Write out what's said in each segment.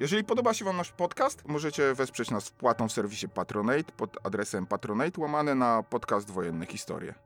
Jeżeli podoba się Wam nasz podcast, możecie wesprzeć nas wpłatą w serwisie Patronate pod adresem patronate łamane na podcast Wojenne Historie.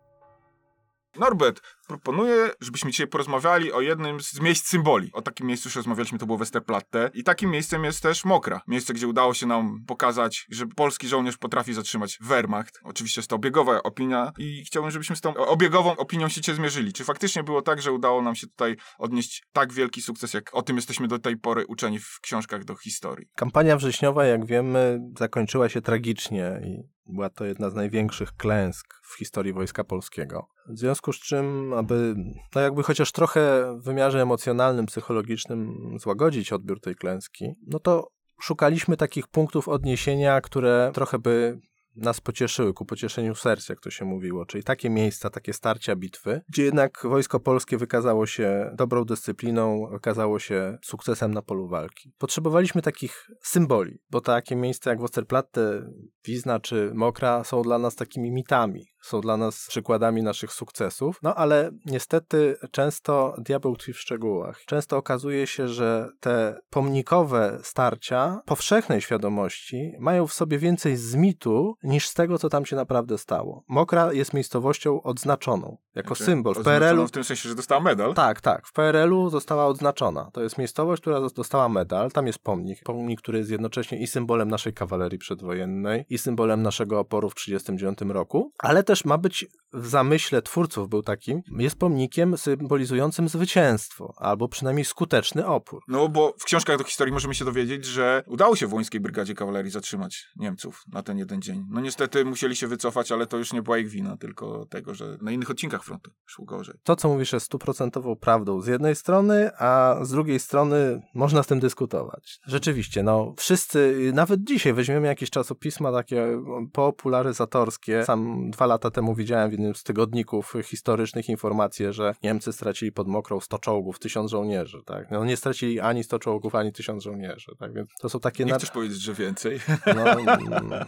Norbert, proponuję, żebyśmy dzisiaj porozmawiali o jednym z miejsc symboli. O takim miejscu już rozmawialiśmy, to było Westerplatte. I takim miejscem jest też Mokra. Miejsce, gdzie udało się nam pokazać, że polski żołnierz potrafi zatrzymać Wehrmacht. Oczywiście jest to obiegowa opinia i chciałbym, żebyśmy z tą obiegową opinią się cię zmierzyli. Czy faktycznie było tak, że udało nam się tutaj odnieść tak wielki sukces, jak o tym jesteśmy do tej pory uczeni w książkach do historii? Kampania wrześniowa, jak wiemy, zakończyła się tragicznie i była to jedna z największych klęsk w historii Wojska Polskiego. W związku z czym, aby no jakby chociaż trochę w wymiarze emocjonalnym, psychologicznym złagodzić odbiór tej klęski, no to szukaliśmy takich punktów odniesienia, które trochę by nas pocieszyły, ku pocieszeniu serc, jak to się mówiło, czyli takie miejsca, takie starcia, bitwy, gdzie jednak Wojsko Polskie wykazało się dobrą dyscypliną, wykazało się sukcesem na polu walki. Potrzebowaliśmy takich symboli, bo takie miejsca jak Westerplatte, Wizna czy Mokra są dla nas takimi mitami, są dla nas przykładami naszych sukcesów, no ale niestety często diabeł tkwi w szczegółach. Często okazuje się, że te pomnikowe starcia powszechnej świadomości mają w sobie więcej z mitu niż z tego, co tam się naprawdę stało. Mokra jest miejscowością odznaczoną, jako Znaczy, symbol. W PRL-u W tym sensie, że dostała medal. tak, tak. W PRL-u została odznaczona. To jest miejscowość, która dostała medal. Tam jest pomnik. Pomnik, który jest jednocześnie i symbolem naszej kawalerii przedwojennej, i symbolem naszego oporu w 1939 roku, ale też ma być w zamyśle twórców był takim, jest pomnikiem symbolizującym zwycięstwo, albo przynajmniej skuteczny opór. No bo w książkach do historii możemy się dowiedzieć, że udało się Wołyńskiej Brygadzie Kawalerii zatrzymać Niemców na ten jeden dzień. No niestety musieli się wycofać, ale to już nie była ich wina, tylko tego, że na innych odcinkach frontu szło gorzej. To, co mówisz, jest stuprocentową prawdą z jednej strony, a z drugiej strony można z tym dyskutować. Rzeczywiście, no wszyscy, nawet dzisiaj weźmiemy jakieś czasopisma takie popularyzatorskie. Sam dwa lata temu widziałem w jednym z tygodników historycznych informacje, że Niemcy stracili pod Mokrą 100 czołgów, 1000 żołnierzy, tak? No nie stracili ani 100 czołgów, ani 1000 żołnierzy, tak? Więc to są takie... Nie chcesz powiedzieć, że więcej? no, mm,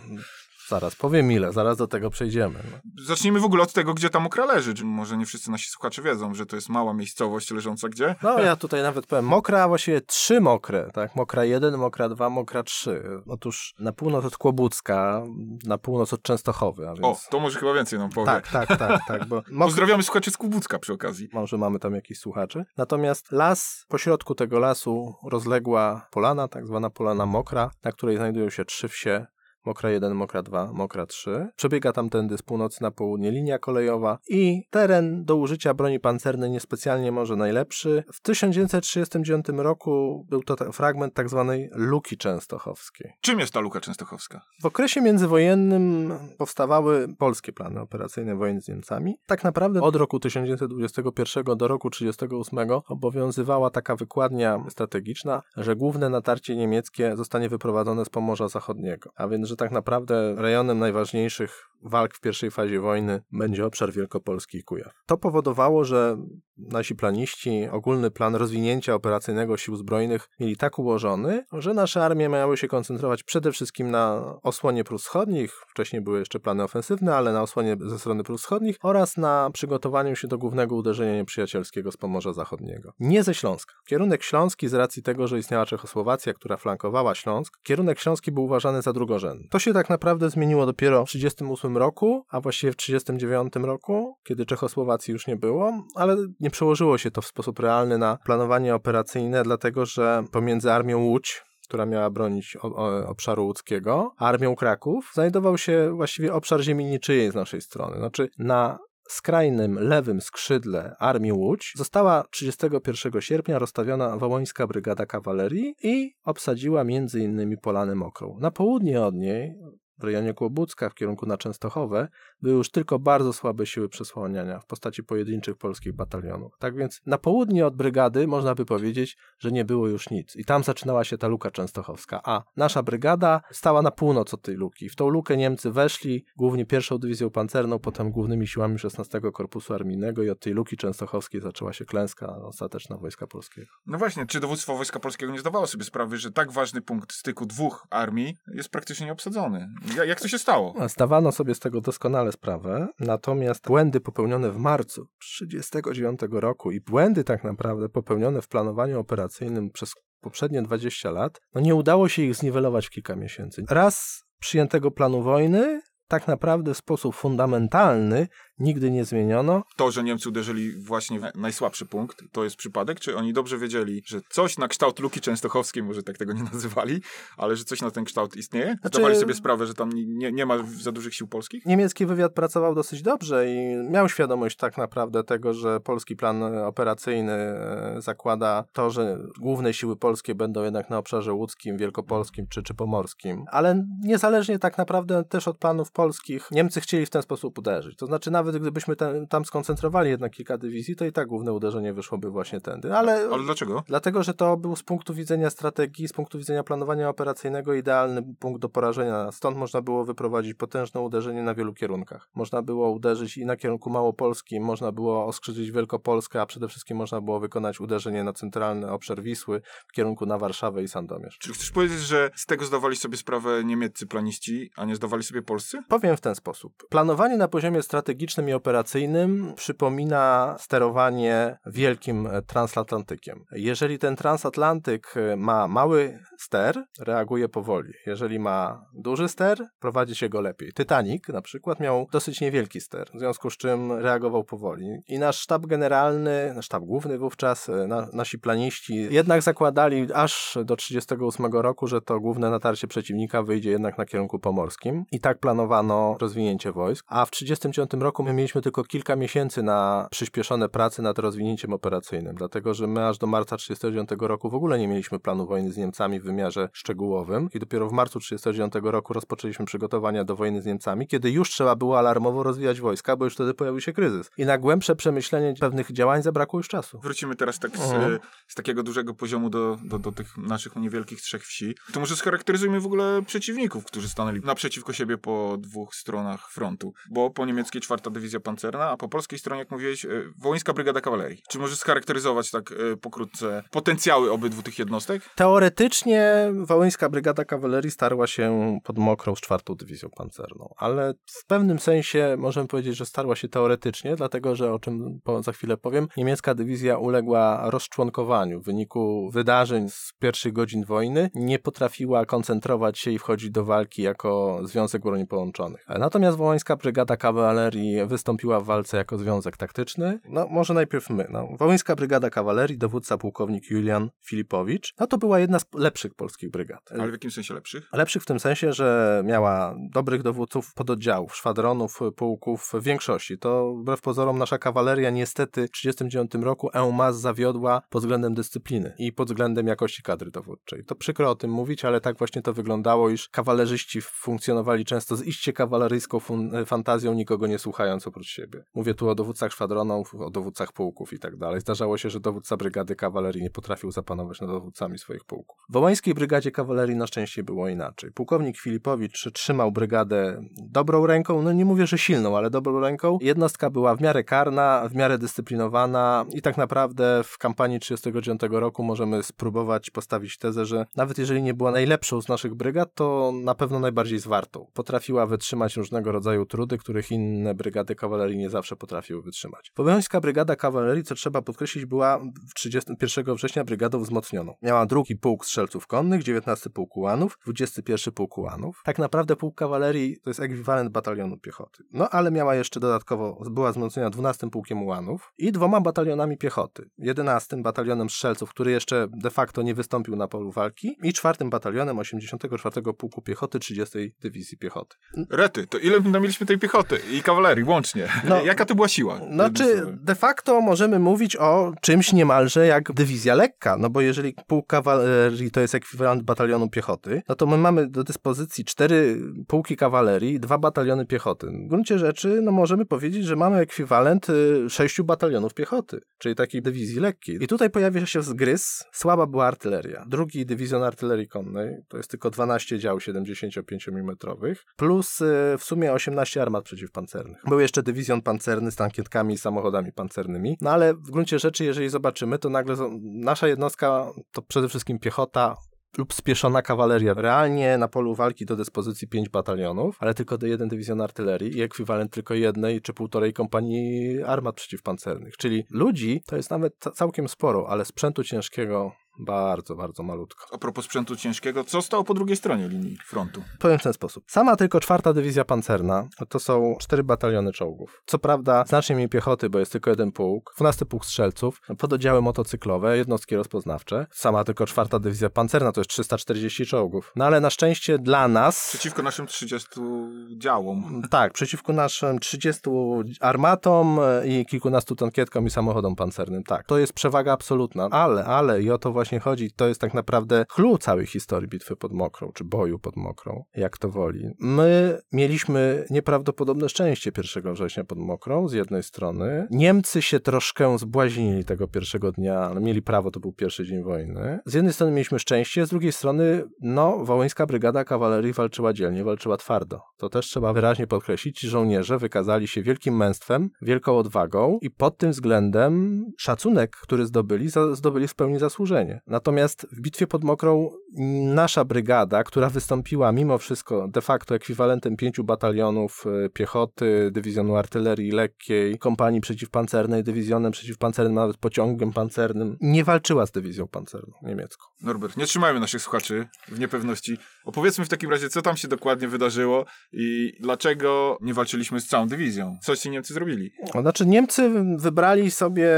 zaraz powiem ile, zaraz do tego przejdziemy. No. Zacznijmy w ogóle od tego, gdzie ta Mokra leży. Może nie wszyscy nasi słuchacze wiedzą, że to jest mała miejscowość leżąca gdzie? No ja tutaj nawet powiem, mokra, właściwie trzy mokre, tak? Mokra 1, mokra 2, mokra 3. Otóż na północ od Kłobucka, na północ od Częstochowy, więc... O, to może chyba więcej nam powie. Tak, tak, tak, tak, bo mok... Pozdrawiamy słuchaczy z Kubucka przy okazji. może mamy tam jakichś słuchaczy. Natomiast las, pośrodku tego lasu rozległa polana, tak zwana polana mokra, na której znajdują się trzy wsie, Mokra 1, Mokra 2, Mokra 3. Przebiega tamtędy z północy na południe linia kolejowa i teren do użycia broni pancernej niespecjalnie może najlepszy. W 1939 roku był to fragment tak zwanej Luki Częstochowskiej. Czym jest ta luka częstochowska? W okresie międzywojennym powstawały polskie plany operacyjne wojen z Niemcami. Tak naprawdę od roku 1921 do roku 1938 obowiązywała taka wykładnia strategiczna, że główne natarcie niemieckie zostanie wyprowadzone z Pomorza Zachodniego. A więc, że tak naprawdę rejonem najważniejszych walk w pierwszej fazie wojny będzie obszar Wielkopolski i Kujaw. To powodowało, że nasi planiści ogólny plan rozwinięcia operacyjnego sił zbrojnych mieli tak ułożony, że nasze armie miały się koncentrować przede wszystkim na osłonie Prus Wschodnich, wcześniej były jeszcze plany ofensywne, ale na osłonie ze strony Prus Wschodnich oraz na przygotowaniu się do głównego uderzenia nieprzyjacielskiego z Pomorza Zachodniego. Nie ze Śląska. Kierunek śląski z racji tego, że istniała Czechosłowacja, która flankowała Śląsk, kierunek śląski był uważany za drugorzędny. To się tak naprawdę zmieniło dopiero w 1938 roku, a właściwie w 1939 roku, kiedy Czechosłowacji już nie było, ale nie przełożyło się to w sposób realny na planowanie operacyjne, dlatego że pomiędzy armią Łódź, która miała bronić obszaru łódzkiego, armią Kraków, znajdował się właściwie obszar ziemi niczyjej z naszej strony. Znaczy na skrajnym lewym skrzydle Armii Łódź została 31 sierpnia rozstawiona Wołońska Brygada Kawalerii i obsadziła m.in. Polanę Mokrą. Na południe od niej w rejonie Kłobucka w kierunku na Częstochowę były już tylko bardzo słabe siły przesłaniania w postaci pojedynczych polskich batalionów. Tak więc na południe od brygady można by powiedzieć, że nie było już nic. I tam zaczynała się ta luka częstochowska. A nasza brygada stała na północ od tej luki. W tą lukę Niemcy weszli, głównie pierwszą dywizją pancerną, potem głównymi siłami 16 Korpusu Armijnego i od tej luki częstochowskiej zaczęła się klęska ostateczna Wojska Polskiego. No właśnie, czy dowództwo Wojska Polskiego nie zdawało sobie sprawy, że tak ważny punkt styku dwóch armii jest praktycznie nieobsadzony? Ja- Jak to się stało? Zdawano sobie z tego doskonale sprawę, natomiast błędy popełnione w marcu 1939 roku i błędy tak naprawdę popełnione w planowaniu operacyjnym przez poprzednie 20 lat, no nie udało się ich zniwelować w kilka miesięcy. Raz przyjętego planu wojny tak naprawdę w sposób fundamentalny nigdy nie zmieniono. To, że Niemcy uderzyli właśnie w najsłabszy punkt, to jest przypadek? Czy oni dobrze wiedzieli, że coś na kształt Luki Częstochowskiej, może tak tego nie nazywali, ale że coś na ten kształt istnieje? Znaczy- Zdawali sobie sprawę, że tam nie, nie ma za dużych sił polskich? Niemiecki wywiad pracował dosyć dobrze i miał świadomość tak naprawdę tego, że polski plan operacyjny e, zakłada to, że główne siły polskie będą jednak na obszarze łódzkim, wielkopolskim czy, czy pomorskim. Ale niezależnie tak naprawdę też od planów polskich, Niemcy chcieli w ten sposób uderzyć. To znaczy nawet gdybyśmy tam, tam skoncentrowali jednak kilka dywizji, to i tak główne uderzenie wyszłoby właśnie tędy. Ale, Ale dlaczego? Dlatego, że to był z punktu widzenia strategii, z punktu widzenia planowania operacyjnego idealny punkt do porażenia. Stąd można było wyprowadzić potężne uderzenie na wielu kierunkach. Można było uderzyć i na kierunku małopolskim, można było oskrzyżyć Wielkopolskę, a przede wszystkim można było wykonać uderzenie na centralny obszar Wisły w kierunku na Warszawę i Sandomierz. Czy chcesz powiedzieć, że z tego zdawali sobie sprawę niemieccy planiści, a nie zdawali sobie polscy? Powiem w ten sposób. Planowanie na poziomie strategicznym i operacyjnym przypomina sterowanie wielkim e, transatlantykiem. Jeżeli ten transatlantyk e, ma mały ster, reaguje powoli. Jeżeli ma duży ster, prowadzi się go lepiej. Titanic na przykład miał dosyć niewielki ster, w związku z czym reagował powoli. I nasz sztab generalny, nasz sztab główny wówczas, e, na, nasi planiści jednak zakładali aż do 1938 roku, że to główne natarcie przeciwnika wyjdzie jednak na kierunku pomorskim. I tak planowano rozwinięcie wojsk. A w 1939 roku my mieliśmy tylko kilka miesięcy na przyspieszone prace nad rozwinięciem operacyjnym, dlatego że my aż do marca 1939 roku w ogóle nie mieliśmy planu wojny z Niemcami w wymiarze szczegółowym i dopiero w marcu 1939 roku rozpoczęliśmy przygotowania do wojny z Niemcami, kiedy już trzeba było alarmowo rozwijać wojska, bo już wtedy pojawił się kryzys. I na głębsze przemyślenie pewnych działań zabrakło już czasu. Wrócimy teraz tak z, Mhm. e, z takiego dużego poziomu do, do, do tych naszych niewielkich trzech wsi. To może scharakteryzujmy w ogóle przeciwników, którzy stanęli naprzeciwko siebie po dwóch stronach frontu. Bo po niemieckiej czwarta dywizja pancerna, a po polskiej stronie, jak mówiłeś, e, Wołyńska Brygada Kawalerii. Czy możesz scharakteryzować tak e, pokrótce potencjały obydwu tych jednostek? Teoretycznie Wołyńska Brygada Kawalerii starła się pod Mokrą z czwartą dywizją pancerną, ale w pewnym sensie możemy powiedzieć, że starła się teoretycznie, dlatego że o czym za chwilę powiem, niemiecka dywizja uległa rozczłonkowaniu w wyniku wydarzeń z pierwszych godzin wojny, nie potrafiła koncentrować się i wchodzić do walki jako Związek Broni Połączonych. Natomiast Wołyńska Brygada Kawalerii wystąpiła w walce jako związek taktyczny. No może najpierw my. No. Wołyńska Brygada Kawalerii, dowódca pułkownik Julian Filipowicz, no to była jedna z lepszych polskich brygad. Ale w jakim sensie lepszych? Lepszych w tym sensie, że miała dobrych dowódców pododdziałów, szwadronów, pułków w większości. To wbrew pozorom nasza kawaleria niestety w 1939 roku EUMAS zawiodła pod względem dyscypliny i pod względem jakości kadry dowódczej. To przykro o tym mówić, ale tak właśnie to wyglądało, iż kawalerzyści funkcjonowali często z iście kawaleryjską fun- fantazją, nikogo nie słuchając oprócz siebie. Mówię tu o dowódcach szwadronów, o dowódcach pułków i tak dalej. Zdarzało się, że dowódca brygady kawalerii nie potrafił zapanować nad dowódcami swoich pułków. W Wołańskiej Brygadzie Kawalerii na szczęście było inaczej. Pułkownik Filipowicz trzymał brygadę dobrą ręką, no nie mówię, że silną, ale dobrą ręką. Jednostka była w miarę karna, w miarę dyscyplinowana i tak naprawdę w kampanii 1939 roku możemy spróbować postawić tezę, że nawet jeżeli nie była najlepszą z naszych brygad, to na pewno najbardziej zwartą. Potrafiła wytrzymać różnego rodzaju trudy, których inne brygady kawalerii nie zawsze potrafiły wytrzymać. Wołyńska Brygada Kawalerii, co trzeba podkreślić, była w 31 września brygadą wzmocnioną. Miała drugi pułk strzelców konnych, 19 pułk ułanów, 21 pułk ułanów. Tak naprawdę pułk kawalerii to jest ekwiwalent batalionu piechoty. No ale miała jeszcze dodatkowo, była wzmocniona 12 pułkiem ułanów i dwoma batalionami piechoty. 11 batalionem strzelców, który jeszcze de facto nie wystąpił na polu walki i czwartym batalionem 84 pułku piechoty 30 dywizji piechoty. Rety, to ile my mieliśmy tej piechoty i kawalerii łącznie? No, Jaka to była siła? No Jednym czy słowem. de facto możemy mówić o czymś niemalże jak dywizja lekka, no bo jeżeli pułk kawalerii to jest ekwiwalent batalionu piechoty, no to my mamy do dyspozycji cztery pułki kawalerii, dwa bataliony piechoty. W gruncie rzeczy no możemy powiedzieć, że mamy ekwiwalent y, sześciu batalionów piechoty, czyli takiej dywizji lekkiej. I tutaj pojawia się zgryz, słaba była artyleria. Drugi dywizjon artylerii konnej, to jest tylko 12 dział 75 mm, plus y, w sumie 18 armat przeciwpancernych. Był jeszcze dywizjon pancerny z tankietkami i samochodami pancernymi, no ale w gruncie rzeczy, jeżeli zobaczymy, to nagle nasza jednostka to przede wszystkim piechota, lub spieszona kawaleria. Realnie na polu walki do dyspozycji pięć batalionów, ale tylko jeden dywizjon artylerii i ekwiwalent tylko jednej czy półtorej kompanii armat przeciwpancernych. Czyli ludzi to jest nawet ca- całkiem sporo, ale sprzętu ciężkiego bardzo, bardzo malutko. A propos sprzętu ciężkiego, co stało po drugiej stronie linii frontu? Powiem w ten sposób. Sama tylko czwarta dywizja pancerna to są cztery bataliony czołgów. Co prawda znacznie mniej piechoty, bo jest tylko jeden pułk, 12 pułk strzelców, pododdziały motocyklowe, jednostki rozpoznawcze. Sama tylko czwarta dywizja pancerna to jest 340 czołgów. No ale na szczęście dla nas... Przeciwko naszym 30 działom. Tak, przeciwko naszym 30 armatom i kilkunastu tankietkom i samochodom pancernym. Tak, to jest przewaga absolutna. Ale, ale i o to właśnie chodzi. To jest tak naprawdę clue całej historii bitwy pod Mokrą, czy boju pod Mokrą, jak to woli. My mieliśmy nieprawdopodobne szczęście 1 września pod Mokrą z jednej strony. Niemcy się troszkę zbłaźnili tego pierwszego dnia, ale mieli prawo, to był pierwszy dzień wojny. Z jednej strony mieliśmy szczęście, z drugiej strony, no, Wołyńska Brygada Kawalerii walczyła dzielnie, walczyła twardo. To też trzeba wyraźnie podkreślić. Żołnierze wykazali się wielkim męstwem, wielką odwagą i pod tym względem szacunek, który zdobyli, zdobyli w pełni zasłużenie. Natomiast w bitwie pod Mokrą nasza brygada, która wystąpiła mimo wszystko de facto ekwiwalentem pięciu batalionów e, piechoty, dywizjonu artylerii lekkiej, kompanii przeciwpancernej, dywizjonem przeciwpancernym, nawet pociągiem pancernym, nie walczyła z dywizją pancerną niemiecką. Norbert, nie trzymajmy naszych słuchaczy w niepewności. Opowiedzmy w takim razie, co tam się dokładnie wydarzyło i dlaczego nie walczyliśmy z całą dywizją. Coś ci Niemcy zrobili. Znaczy Niemcy wybrali sobie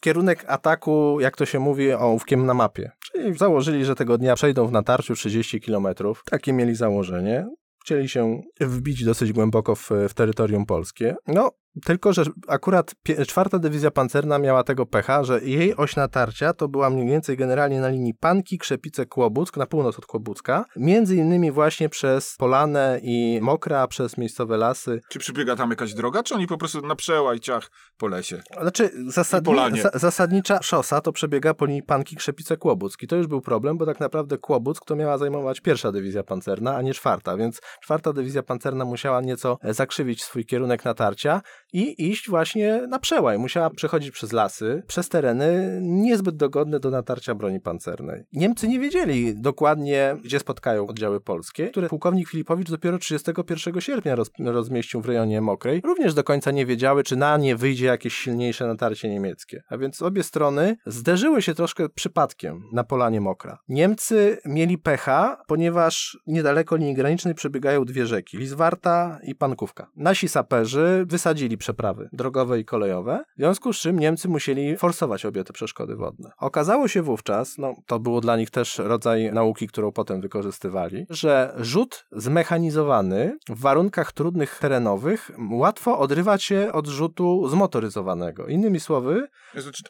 kierunek ataku, jak to się mówi, ołówkiem na mapie. Czyli założyli, że tego dnia przejdą w natarciu 30 km. Takie mieli założenie. Chcieli się wbić dosyć głęboko w, w terytorium polskie. No, tylko, że akurat czwarta dywizja pancerna miała tego pecha, że jej oś natarcia to była mniej więcej generalnie na linii Panki, Krzepice, Kłobuck, na północ od Kłobucka. Między innymi właśnie przez Polanę i Mokra, przez miejscowe lasy. Czy przybiega tam jakaś droga, czy oni po prostu na przełaj ciach po lesie? Znaczy, zasadni, zasadnicza szosa to przebiega po linii Panki, Krzepice, Kłobuck. I to już był problem, bo tak naprawdę Kłobuck to miała zajmować pierwsza dywizja pancerna, a nie czwarta, więc czwarta dywizja pancerna musiała nieco e, zakrzywić swój kierunek natarcia i iść właśnie na przełaj. Musiała przechodzić przez lasy, przez tereny niezbyt dogodne do natarcia broni pancernej. Niemcy nie wiedzieli dokładnie, gdzie spotkają oddziały polskie, które pułkownik Filipowicz dopiero 31 sierpnia roz, rozmieścił w rejonie Mokrej. Również do końca nie wiedziały, czy na nie wyjdzie jakieś silniejsze natarcie niemieckie. A więc obie strony zderzyły się troszkę przypadkiem na polanie Mokra. Niemcy mieli pecha, ponieważ niedaleko linii granicznej przebiegają dwie rzeki, Lizwarta i Pankówka. Nasi saperzy wysadzili przeprawy drogowe i kolejowe, w związku z czym Niemcy musieli forsować obie te przeszkody wodne. Okazało się wówczas, no to było dla nich też rodzaj nauki, którą potem wykorzystywali, że rzut zmechanizowany w warunkach trudnych terenowych łatwo odrywa się od rzutu zmotoryzowanego. Innymi słowy,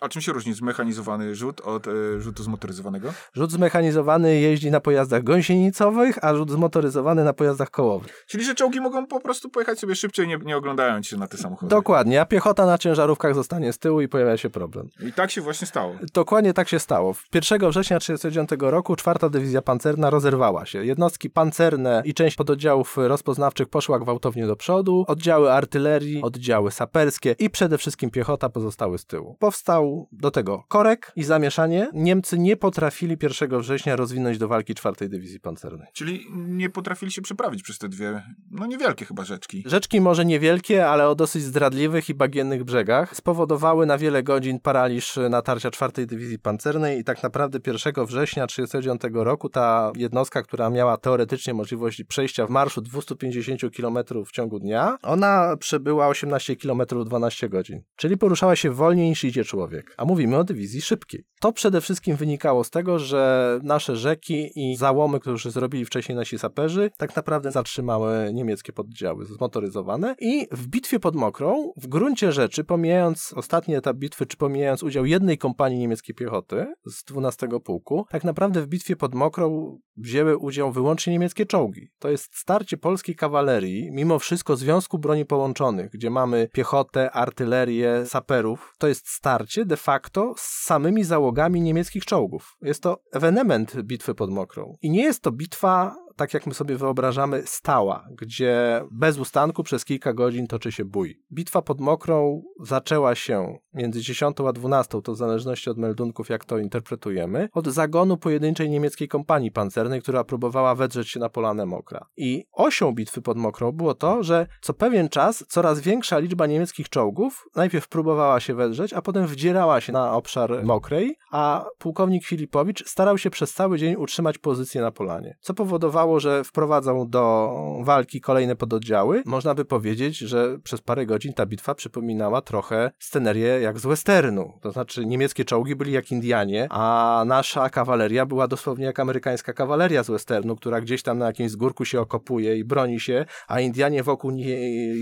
A czym się różni zmechanizowany rzut od e, rzutu zmotoryzowanego? rzut zmechanizowany jeździ na pojazdach gąsienicowych, a rzut zmotoryzowany na pojazdach kołowych. Czyli, że czołgi mogą po prostu pojechać sobie szybciej, nie, nie oglądając się na te samochody. Dokładnie, a piechota na ciężarówkach zostanie z tyłu i pojawia się problem. I tak się właśnie stało. Dokładnie tak się stało. 1 września 1939 roku czwarta dywizja pancerna rozerwała się. Jednostki pancerne i część pododdziałów rozpoznawczych poszła gwałtownie do przodu, oddziały artylerii, oddziały saperskie i przede wszystkim piechota pozostały z tyłu. Powstał do tego korek i zamieszanie. Niemcy nie potrafili 1 września rozwinąć do walki czwartej dywizji pancernej. Czyli nie potrafili się przeprawić przez te dwie, no niewielkie chyba rzeczki. Rzeczki może niewielkie, ale o dosyć dosyć zdradliwych i bagiennych brzegach spowodowały na wiele godzin paraliż natarcia 4 Dywizji Pancernej i tak naprawdę 1 września 1939 roku ta jednostka, która miała teoretycznie możliwość przejścia w marszu 250 km w ciągu dnia, ona przebyła 18 km 12 godzin. Czyli poruszała się wolniej niż idzie człowiek. A mówimy o dywizji szybkiej. To przede wszystkim wynikało z tego, że nasze rzeki i załomy, które zrobili wcześniej nasi saperzy, tak naprawdę zatrzymały niemieckie poddziały zmotoryzowane i w bitwie pod Mokrą, w gruncie rzeczy, pomijając ostatni etap bitwy, czy pomijając udział jednej kompanii niemieckiej piechoty z 12 pułku, tak naprawdę w bitwie pod Mokrą wzięły udział wyłącznie niemieckie czołgi. To jest starcie polskiej kawalerii, mimo wszystko Związku Broni Połączonych, gdzie mamy piechotę, artylerię, saperów. To jest starcie de facto z samymi załogami niemieckich czołgów. Jest to ewenement bitwy pod Mokrą. I nie jest to bitwa tak jak my sobie wyobrażamy, stała, gdzie bez ustanku przez kilka godzin toczy się bój. Bitwa pod Mokrą zaczęła się między 10 a 12, to w zależności od meldunków, jak to interpretujemy, od zagonu pojedynczej niemieckiej kompanii pancernej, która próbowała wedrzeć się na Polanę Mokra. I osią bitwy pod Mokrą było to, że co pewien czas coraz większa liczba niemieckich czołgów najpierw próbowała się wedrzeć, a potem wdzierała się na obszar Mokrej, a pułkownik Filipowicz starał się przez cały dzień utrzymać pozycję na Polanie, co powodowało że wprowadzał do walki kolejne pododdziały. Można by powiedzieć, że przez parę godzin ta bitwa przypominała trochę scenerię jak z westernu. To znaczy niemieckie czołgi byli jak Indianie, a nasza kawaleria była dosłownie jak amerykańska kawaleria z westernu, która gdzieś tam na jakimś zgórku się okopuje i broni się, a Indianie wokół nie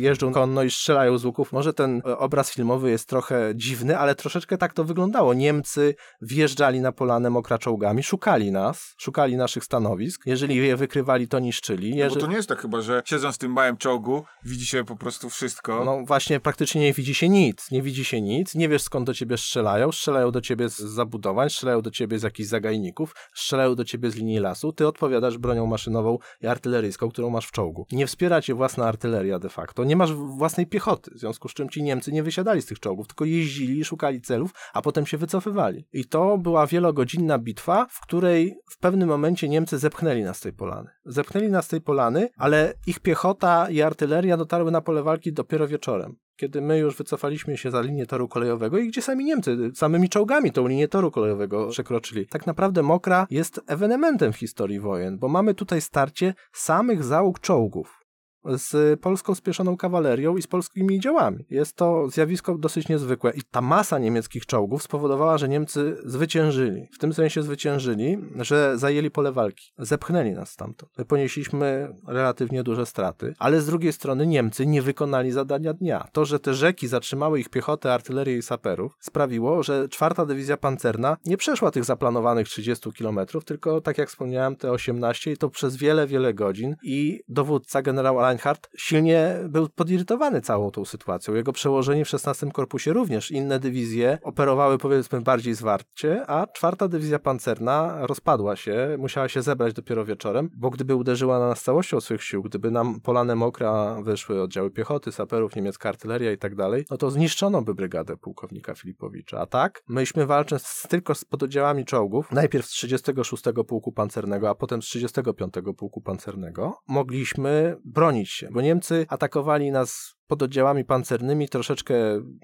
jeżdżą konno i strzelają z łuków. Może ten obraz filmowy jest trochę dziwny, ale troszeczkę tak to wyglądało. Niemcy wjeżdżali na polanę mokra czołgami, szukali nas, szukali naszych stanowisk. Jeżeli je wykrywali, to niszczyli. No bo to nie jest tak chyba, że siedząc w tym małym czołgu, widzi się po prostu wszystko. No właśnie, praktycznie nie widzi się nic. Nie widzi się nic, nie wiesz skąd do ciebie strzelają. Strzelają do ciebie z zabudowań, strzelają do ciebie z jakichś zagajników, strzelają do ciebie z linii lasu. Ty odpowiadasz bronią maszynową i artyleryjską, którą masz w czołgu. Nie wspiera cię własna artyleria de facto. Nie masz własnej piechoty, w związku z czym ci Niemcy nie wysiadali z tych czołgów, tylko jeździli, szukali celów, a potem się wycofywali. I to była wielogodzinna bitwa, w której w pewnym momencie Niemcy zepchnęli nas z tej polany. Zepchnęli nas z tej polany, ale ich piechota i artyleria dotarły na pole walki dopiero wieczorem kiedy my już wycofaliśmy się za linię toru kolejowego i gdzie sami Niemcy samymi czołgami tą linię toru kolejowego przekroczyli. Tak naprawdę Mokra jest ewenementem w historii wojen, bo mamy tutaj starcie samych załóg czołgów z polską spieszoną kawalerią i z polskimi działami. Jest to zjawisko dosyć niezwykłe i ta masa niemieckich czołgów spowodowała, że Niemcy zwyciężyli. W tym sensie zwyciężyli, że zajęli pole walki. Zepchnęli nas stamtąd. My ponieśliśmy relatywnie duże straty, ale z drugiej strony Niemcy nie wykonali zadania dnia. To, że te rzeki zatrzymały ich piechotę, artylerię i saperów sprawiło, że czwarta dywizja pancerna nie przeszła tych zaplanowanych 30 kilometrów, tylko tak jak wspomniałem te 18 i to przez wiele, wiele godzin i dowódca generał Reinhardt silnie był podirytowany całą tą sytuacją. Jego przełożeni w 16 Korpusie również inne dywizje operowały powiedzmy bardziej zwarcie, a czwarta dywizja pancerna rozpadła się, musiała się zebrać dopiero wieczorem, bo gdyby uderzyła na nas całością swoich sił, gdyby nam polane mokra wyszły oddziały piechoty, saperów, niemiecka artyleria i tak dalej, no to zniszczono by brygadę pułkownika Filipowicza. A tak, myśmy walcząc tylko z pododdziałami czołgów, najpierw z 36 Pułku Pancernego, a potem z 35 Pułku Pancernego, mogliśmy bronić bo Niemcy atakowali nas pod oddziałami pancernymi troszeczkę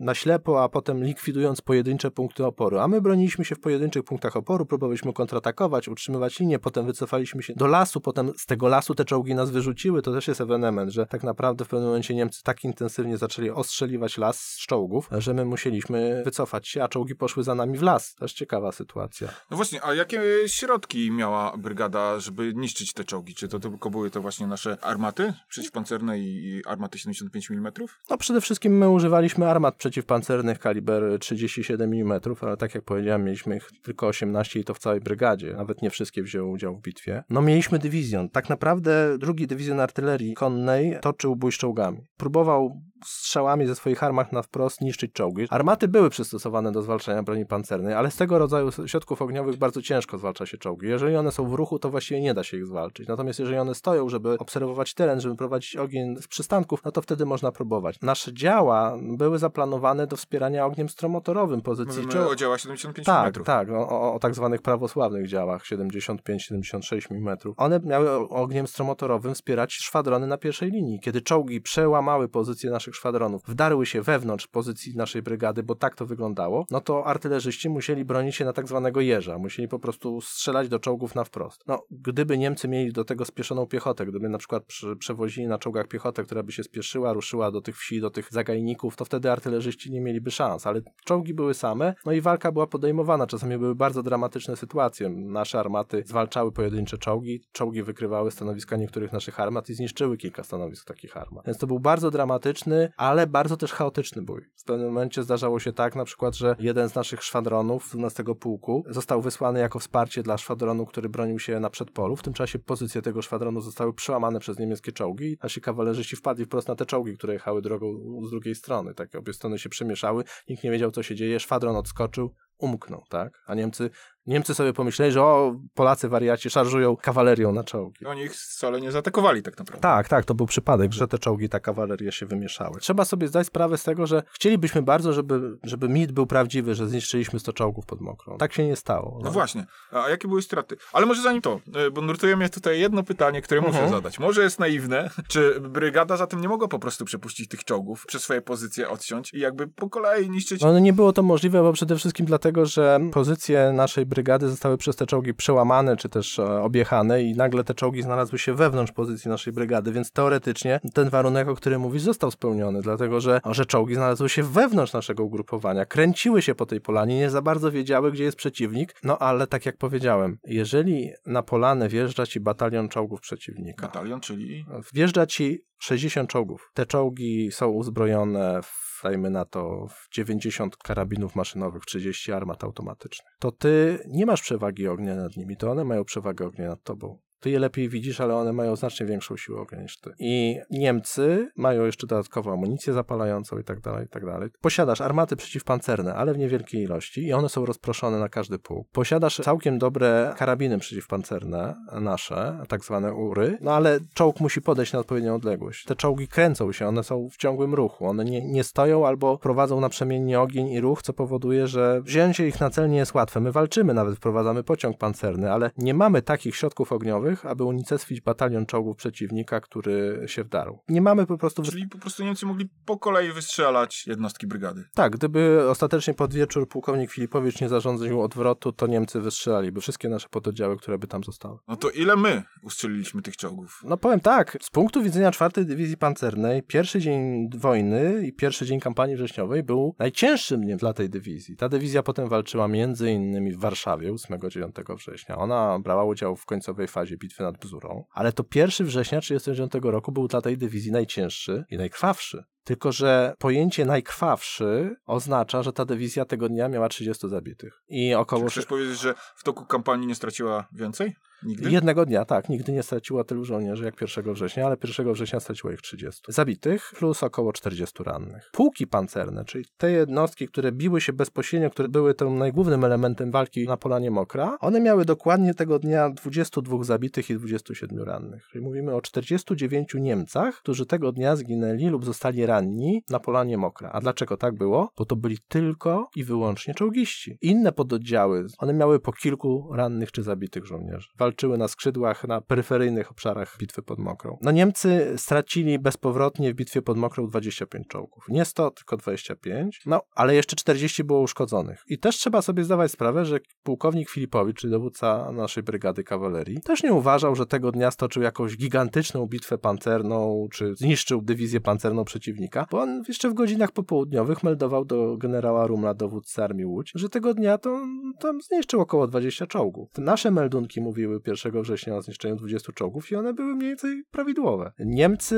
na ślepo, a potem likwidując pojedyncze punkty oporu. A my broniliśmy się w pojedynczych punktach oporu, próbowaliśmy kontratakować, utrzymywać linię, potem wycofaliśmy się do lasu, potem z tego lasu te czołgi nas wyrzuciły. To też jest ewenement, że tak naprawdę w pewnym momencie Niemcy tak intensywnie zaczęli ostrzeliwać las z czołgów, że my musieliśmy wycofać się, a czołgi poszły za nami w las. Też ciekawa sytuacja. No właśnie, a jakie środki miała brygada, żeby niszczyć te czołgi? Czy to tylko były to właśnie nasze armaty przeciwpancerne i armaty 75 mm? No przede wszystkim my używaliśmy armat przeciwpancernych kaliber 37 mm, ale tak jak powiedziałem, mieliśmy ich tylko 18 i to w całej brygadzie. Nawet nie wszystkie wzięły udział w bitwie. No mieliśmy dywizjon. Tak naprawdę drugi dywizjon artylerii konnej toczył bój z czołgami. Próbował strzałami ze swoich armat na wprost niszczyć czołgi. Armaty były przystosowane do zwalczania broni pancernej, ale z tego rodzaju środków ogniowych bardzo ciężko zwalcza się czołgi. Jeżeli one są w ruchu, to właściwie nie da się ich zwalczyć. Natomiast jeżeli one stoją, żeby obserwować teren, żeby prowadzić ogień z przystanków, no to wtedy można próbować. Nasze działa były zaplanowane do wspierania ogniem stromotorowym pozycji Mówimy o działa 75 tak, mm. Tak, o, o, o tak zwanych prawosławnych działach 75-76 mm. One miały ogniem stromotorowym wspierać szwadrony na pierwszej linii. Kiedy czołgi przełamały pozycję naszych szwadronów wdarły się wewnątrz pozycji naszej brygady, bo tak to wyglądało, no to artylerzyści musieli bronić się na tak zwanego jeża, musieli po prostu strzelać do czołgów na wprost. No, gdyby Niemcy mieli do tego spieszoną piechotę, gdyby na przykład przy, przewozili na czołgach piechotę, która by się spieszyła, ruszyła do tych wsi, do tych zagajników, to wtedy artylerzyści nie mieliby szans, ale czołgi były same, no i walka była podejmowana. Czasami były bardzo dramatyczne sytuacje. Nasze armaty zwalczały pojedyncze czołgi, czołgi wykrywały stanowiska niektórych naszych armat i zniszczyły kilka stanowisk takich armat. Więc to był bardzo dramatyczny, ale bardzo też chaotyczny bój. W pewnym momencie zdarzało się tak, na przykład, że jeden z naszych szwadronów 12 pułku został wysłany jako wsparcie dla szwadronu, który bronił się na przedpolu. W tym czasie pozycje tego szwadronu zostały przełamane przez niemieckie czołgi nasi kawalerzyści wpadli wprost na te czołgi, które jechały drogą z drugiej strony. Tak obie strony się przemieszały, nikt nie wiedział, co się dzieje, szwadron odskoczył, umknął, tak? A Niemcy Niemcy sobie pomyśleli, że o, Polacy wariaci szarżują kawalerią na czołgi. Oni ich wcale nie zaatakowali tak naprawdę. Tak, tak, to był przypadek, że te czołgi, ta kawaleria się wymieszały. Trzeba sobie zdać sprawę z tego, że chcielibyśmy bardzo, żeby, żeby mit był prawdziwy, że zniszczyliśmy 100 czołgów pod Mokrą. Tak się nie stało. No właśnie. A jakie były straty? Ale może zanim to, e, bo nurtuje mnie tutaj jedno pytanie, które muszę Mhm. zadać. Może jest naiwne, czy brygada zatem nie mogła po prostu przepuścić tych czołgów, przez swoje pozycje odciąć i jakby po kolei niszczyć... No nie było to możliwe, bo przede wszystkim dlatego, że pozycje naszej brygady zostały przez te czołgi przełamane, czy też e, objechane i nagle te czołgi znalazły się wewnątrz pozycji naszej brygady, więc teoretycznie ten warunek, o którym mówisz, został spełniony, dlatego że, że czołgi znalazły się wewnątrz naszego ugrupowania, kręciły się po tej polanie, nie za bardzo wiedziały, gdzie jest przeciwnik, no ale tak jak powiedziałem, jeżeli na polanę wjeżdża ci batalion czołgów przeciwnika, Batalion, czyli... Wjeżdża ci 60 czołgów. Te czołgi są uzbrojone w, dajmy na to, w 90 karabinów maszynowych, 30 armat automatycznych. To ty nie masz przewagi ognia nad nimi, to one mają przewagę ognia nad tobą. Ty je lepiej widzisz, ale one mają znacznie większą siłę ognia niż ty. I Niemcy mają jeszcze dodatkową amunicję zapalającą i tak dalej, i tak dalej. Posiadasz armaty przeciwpancerne, ale w niewielkiej ilości i one są rozproszone na każdy pułk. Posiadasz całkiem dobre karabiny przeciwpancerne, nasze, tak zwane ury, no ale czołg musi podejść na odpowiednią odległość. Te czołgi kręcą się, one są w ciągłym ruchu, one nie, nie stoją albo prowadzą naprzemiennie ogień i ruch, co powoduje, że wzięcie ich na cel nie jest łatwe. My walczymy, nawet wprowadzamy pociąg pancerny, ale nie mamy takich środków ogniowych, aby unicestwić batalion czołgów przeciwnika, który się wdarł. Nie mamy po prostu... Czyli po prostu Niemcy mogli po kolei wystrzelać jednostki brygady. Tak, gdyby ostatecznie pod wieczór pułkownik Filipowicz nie zarządził odwrotu, to Niemcy wystrzelaliby wszystkie nasze pododdziały, które by tam zostały. No to ile my ustrzeliliśmy tych czołgów? No powiem tak, z punktu widzenia czwartej Dywizji Pancernej, pierwszy dzień wojny i pierwszy dzień kampanii wrześniowej był najcięższym dniem dla tej dywizji. Ta dywizja potem walczyła między innymi w Warszawie 8-9 września. Ona brała udział w końcowej fazie bitwy nad Bzurą, ale to 1 września 1939 roku był dla tej dywizji najcięższy i najkrwawszy. Tylko, że pojęcie najkrwawszy oznacza, że ta dywizja tego dnia miała 30 zabitych. I około Czy chcesz powiedzieć, że w toku kampanii nie straciła więcej? Nigdy? Jednego dnia, tak. Nigdy nie straciła tylu żołnierzy jak 1 września, ale 1 września straciło ich 30. Zabitych plus około 40 rannych. Pułki pancerne, czyli te jednostki, które biły się bezpośrednio, które były tym najgłównym elementem walki na Polanie Mokra, one miały dokładnie tego dnia 22 zabitych i 27 rannych. Czyli mówimy o 49 Niemcach, którzy tego dnia zginęli lub zostali ranni na Polanie Mokra. A dlaczego tak było? Bo to byli tylko i wyłącznie czołgiści. Inne pododdziały, one miały po kilku rannych czy zabitych żołnierzy walczyły na skrzydłach, na peryferyjnych obszarach bitwy pod Mokrą. No Niemcy stracili bezpowrotnie w bitwie pod Mokrą 25 czołgów. Nie 100, tylko 25. No, ale jeszcze 40 było uszkodzonych. I też trzeba sobie zdawać sprawę, że pułkownik Filipowicz, czyli dowódca naszej brygady kawalerii, też nie uważał, że tego dnia stoczył jakąś gigantyczną bitwę pancerną, czy zniszczył dywizję pancerną przeciwnika, bo on jeszcze w godzinach popołudniowych meldował do generała Rumla, dowódcy Armii Łódź, że tego dnia to tam zniszczył około 20 czołgów. Nasze meldunki mówiły 1 września o zniszczeniu 20 czołgów i one były mniej więcej prawidłowe. Niemcy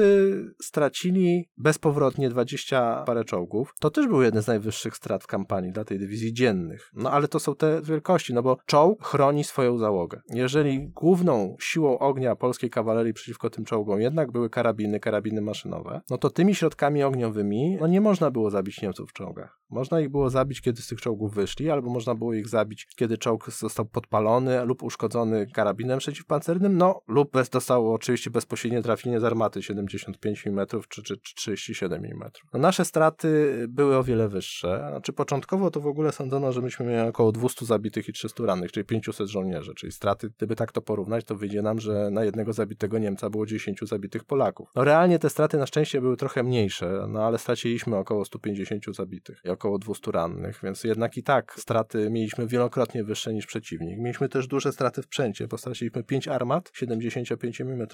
stracili bezpowrotnie 20 parę czołgów. To też był jeden z najwyższych strat w kampanii dla tej dywizji dziennych. No ale to są te wielkości, no bo czołg chroni swoją załogę. Jeżeli główną siłą ognia polskiej kawalerii przeciwko tym czołgom jednak były karabiny, karabiny maszynowe, no to tymi środkami ogniowymi no nie można było zabić Niemców w czołgach. Można ich było zabić, kiedy z tych czołgów wyszli, albo można było ich zabić, kiedy czołg został podpalony lub uszkodzony karabinem karabinem przeciwpancernym, no lub bez, dostało oczywiście bezpośrednie trafienie z armaty 75 mm czy, czy, czy 37 mm. No, nasze straty były o wiele wyższe. Znaczy początkowo to w ogóle sądzono, że myśmy mieli około 200 zabitych i 300 rannych, czyli 500 żołnierzy, czyli straty, gdyby tak to porównać, to wyjdzie nam, że na jednego zabitego Niemca było 10 zabitych Polaków. No realnie te straty na szczęście były trochę mniejsze, no ale straciliśmy około 150 zabitych i około 200 rannych, więc jednak i tak straty mieliśmy wielokrotnie wyższe niż przeciwnik. Mieliśmy też duże straty w sprzęcie, bo straciliśmy 5 armat 75 mm,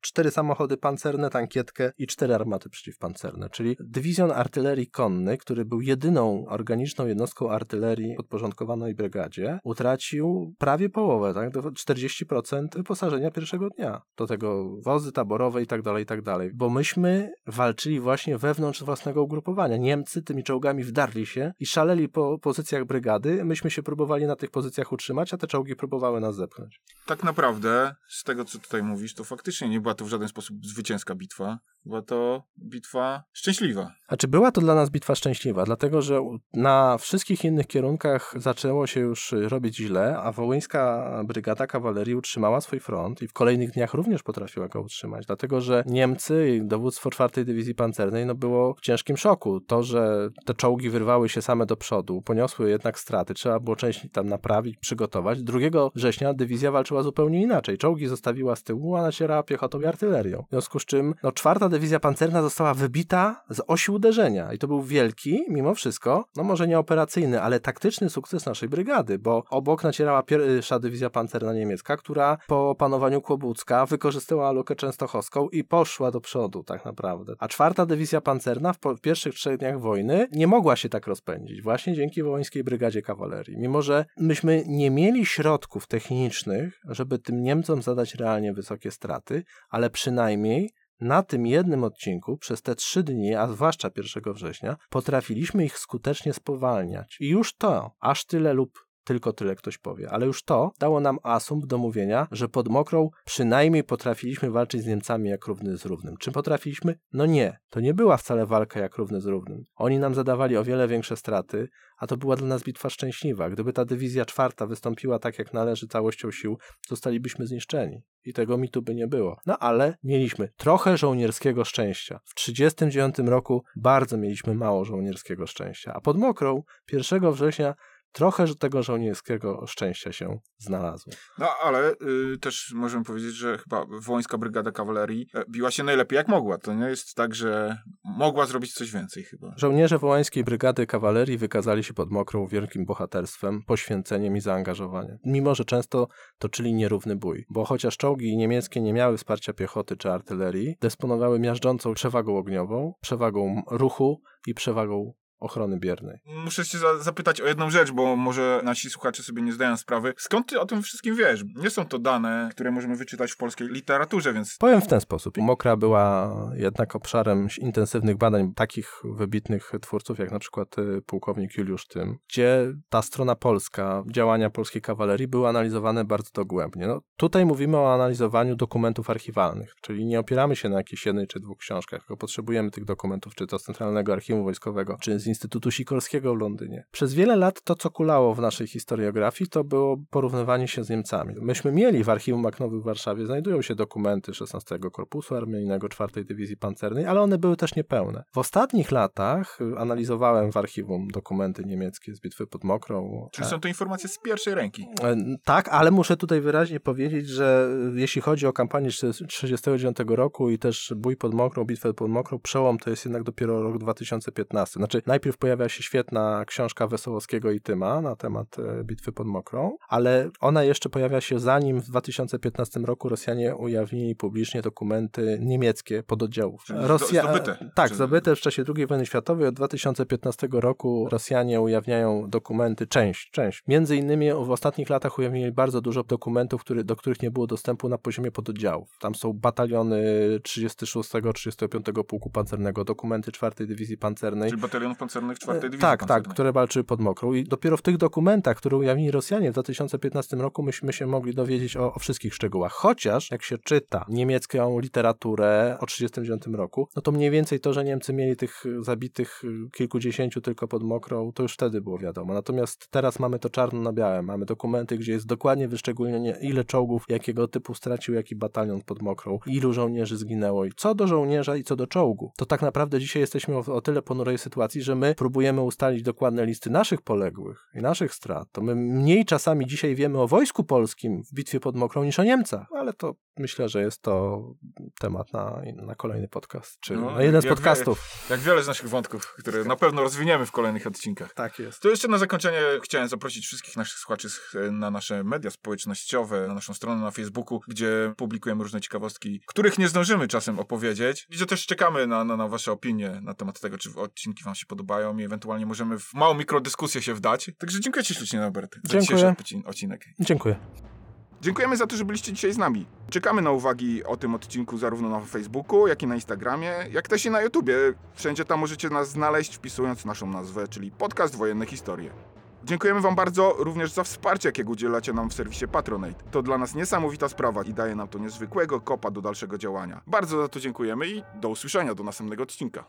4 samochody pancerne, tankietkę i 4 armaty przeciwpancerne, czyli dywizjon artylerii konnej, który był jedyną organiczną jednostką artylerii podporządkowanej brygadzie, utracił prawie połowę, tak, do 40% wyposażenia pierwszego dnia. Do tego wozy taborowe i tak dalej, i tak dalej. Bo myśmy walczyli właśnie wewnątrz własnego ugrupowania. Niemcy tymi czołgami wdarli się i szaleli po pozycjach brygady. Myśmy się próbowali na tych pozycjach utrzymać, a te czołgi próbowały nas zepchnąć. Tak naprawdę, z tego co tutaj mówisz, to faktycznie nie była to w żaden sposób zwycięska bitwa. Była to bitwa szczęśliwa. A czy była to dla nas bitwa szczęśliwa? Dlatego, że na wszystkich innych kierunkach zaczęło się już robić źle, a wołyńska brygada kawalerii utrzymała swój front i w kolejnych dniach również potrafiła go utrzymać. Dlatego, że Niemcy i dowództwo czwartej Dywizji Pancernej no było w ciężkim szoku. To, że te czołgi wyrwały się same do przodu, poniosły jednak straty, trzeba było część tam naprawić, przygotować. 2 września dywizja walczyła zupełnie inaczej. Czołgi zostawiła z tyłu, a nacierała piechotą i artylerią. W związku z czym no, czwarta dywizja pancerna została wybita z osi uderzenia i to był wielki, mimo wszystko, no może nie operacyjny, ale taktyczny sukces naszej brygady, bo obok nacierała pierwsza dywizja pancerna niemiecka, która po opanowaniu Kłobucka wykorzystała lukę częstochowską i poszła do przodu tak naprawdę. A czwarta dywizja pancerna w, w pierwszych trzech dniach wojny nie mogła się tak rozpędzić, właśnie dzięki wołyńskiej brygadzie kawalerii. Mimo, że myśmy nie mieli środków technicznych, żeby tym Niemcom zadać realnie wysokie straty, ale przynajmniej na tym jednym odcinku przez te trzy dni, a zwłaszcza 1 września, potrafiliśmy ich skutecznie spowalniać. I już to, aż tyle lub tylko tyle ktoś powie, ale już to dało nam asumpt do mówienia, że pod Mokrą przynajmniej potrafiliśmy walczyć z Niemcami jak równy z równym. Czy potrafiliśmy? No nie, to nie była wcale walka jak równy z równym. Oni nam zadawali o wiele większe straty, a to była dla nas bitwa szczęśliwa. Gdyby ta dywizja czwarta wystąpiła tak jak należy całością sił, zostalibyśmy zniszczeni. I tego mitu by nie było. No ale mieliśmy trochę żołnierskiego szczęścia. W 1939 roku bardzo mieliśmy mało żołnierskiego szczęścia, a pod Mokrą 1 września trochę tego żołnierskiego szczęścia się znalazło. No, ale y, też możemy powiedzieć, że chyba Wołyńska Brygada Kawalerii e, biła się najlepiej jak mogła. To nie jest tak, że mogła zrobić coś więcej chyba. Żołnierze Wołańskiej Brygady Kawalerii wykazali się pod Mokrą wielkim bohaterstwem, poświęceniem i zaangażowaniem. Mimo, że często toczyli nierówny bój, bo chociaż czołgi niemieckie nie miały wsparcia piechoty czy artylerii, dysponowały miażdżącą przewagą ogniową, przewagą ruchu i przewagą ochrony biernej. Muszę cię za zapytać o jedną rzecz, bo może nasi słuchacze sobie nie zdają sprawy. Skąd ty o tym wszystkim wiesz? Nie są to dane, które możemy wyczytać w polskiej literaturze, więc... Powiem w ten sposób. Mokra była jednak obszarem intensywnych badań takich wybitnych twórców, jak na przykład y, pułkownik Juliusz Tym, gdzie ta strona polska, działania polskiej kawalerii były analizowane bardzo dogłębnie. No, tutaj mówimy o analizowaniu dokumentów archiwalnych, czyli nie opieramy się na jakiejś jednej czy dwóch książkach, tylko potrzebujemy tych dokumentów, czy to z Centralnego Archiwum Wojskowego, czy z Instytutu Sikorskiego w Londynie. Przez wiele lat to, co kulało w naszej historiografii, to było porównywanie się z Niemcami. Myśmy mieli w Archiwum Maknowy w Warszawie, znajdują się dokumenty 16 Korpusu Armijnego 4 Dywizji Pancernej, ale one były też niepełne. W ostatnich latach y, analizowałem w archiwum dokumenty niemieckie z bitwy pod Mokrą. Czyli są to informacje z pierwszej ręki. E, tak, ale muszę tutaj wyraźnie powiedzieć, że y, jeśli chodzi o kampanię 1939 roku i też bój pod Mokrą, bitwę pod Mokrą, przełom to jest jednak dopiero rok 2015. Znaczy, Najpierw pojawia się świetna książka Wesołowskiego i Tyma na temat e, bitwy pod Mokrą, ale ona jeszcze pojawia się zanim w 2015 roku Rosjanie ujawnili publicznie dokumenty niemieckie pododdziałów. Rosja... Zdobyte. Tak, zdobyte w czasie II wojny światowej. Od 2015 roku Rosjanie ujawniają dokumenty, część, część. Między innymi w ostatnich latach ujawnili bardzo dużo dokumentów, który, do których nie było dostępu na poziomie pododdziałów. Tam są bataliony 36-35 Pułku Pancernego, dokumenty 4 Dywizji Pancernej. Czyli batalionów koncerny w czwartej E, dywizji Tak, tak, które walczyły pod Mokrą. I dopiero w tych dokumentach, które ujawnili Rosjanie w 2015 roku, myśmy się mogli dowiedzieć o, o wszystkich szczegółach. Chociaż, jak się czyta niemiecką literaturę o 1939 roku, no to mniej więcej to, że Niemcy mieli tych zabitych kilkudziesięciu tylko pod Mokrą, to już wtedy było wiadomo. Natomiast teraz mamy to czarno na białe. Mamy dokumenty, gdzie jest dokładnie wyszczególnienie, ile czołgów, jakiego typu stracił jaki batalion pod Mokrą, ilu żołnierzy zginęło i co do żołnierza i co do czołgu. To tak naprawdę dzisiaj jesteśmy o, o tyle ponurej sytuacji, że my próbujemy ustalić dokładne listy naszych poległych i naszych strat. To my mniej czasami dzisiaj wiemy o wojsku polskim w bitwie pod Mokrą niż o Niemcach, ale to myślę, że jest to temat na, na kolejny podcast, czy No, na jeden z jak podcastów. Jak wiele z naszych wątków, które na pewno rozwiniemy w kolejnych odcinkach. Tak jest. To jeszcze na zakończenie chciałem zaprosić wszystkich naszych słuchaczy na nasze media społecznościowe, na naszą stronę na Facebooku, gdzie publikujemy różne ciekawostki, których nie zdążymy czasem opowiedzieć. Gdzie też czekamy na, na, na wasze opinie na temat tego, czy odcinki wam się podobają i ewentualnie możemy w małą mikrodyskusję się wdać. Także dziękuję ci ślicznie, Norbert, za Dziękuję. dzisiejszy odcin- odcinek. Dziękuję. Dziękujemy za to, że byliście dzisiaj z nami. Czekamy na uwagi o tym odcinku zarówno na Facebooku, jak i na Instagramie, jak też i na YouTubie. Wszędzie tam możecie nas znaleźć wpisując naszą nazwę, czyli Podcast Wojenne Historie. Dziękujemy Wam bardzo również za wsparcie, jakiego udzielacie nam w serwisie Patronate. To dla nas niesamowita sprawa i daje nam to niezwykłego kopa do dalszego działania. Bardzo za to dziękujemy i do usłyszenia do następnego odcinka.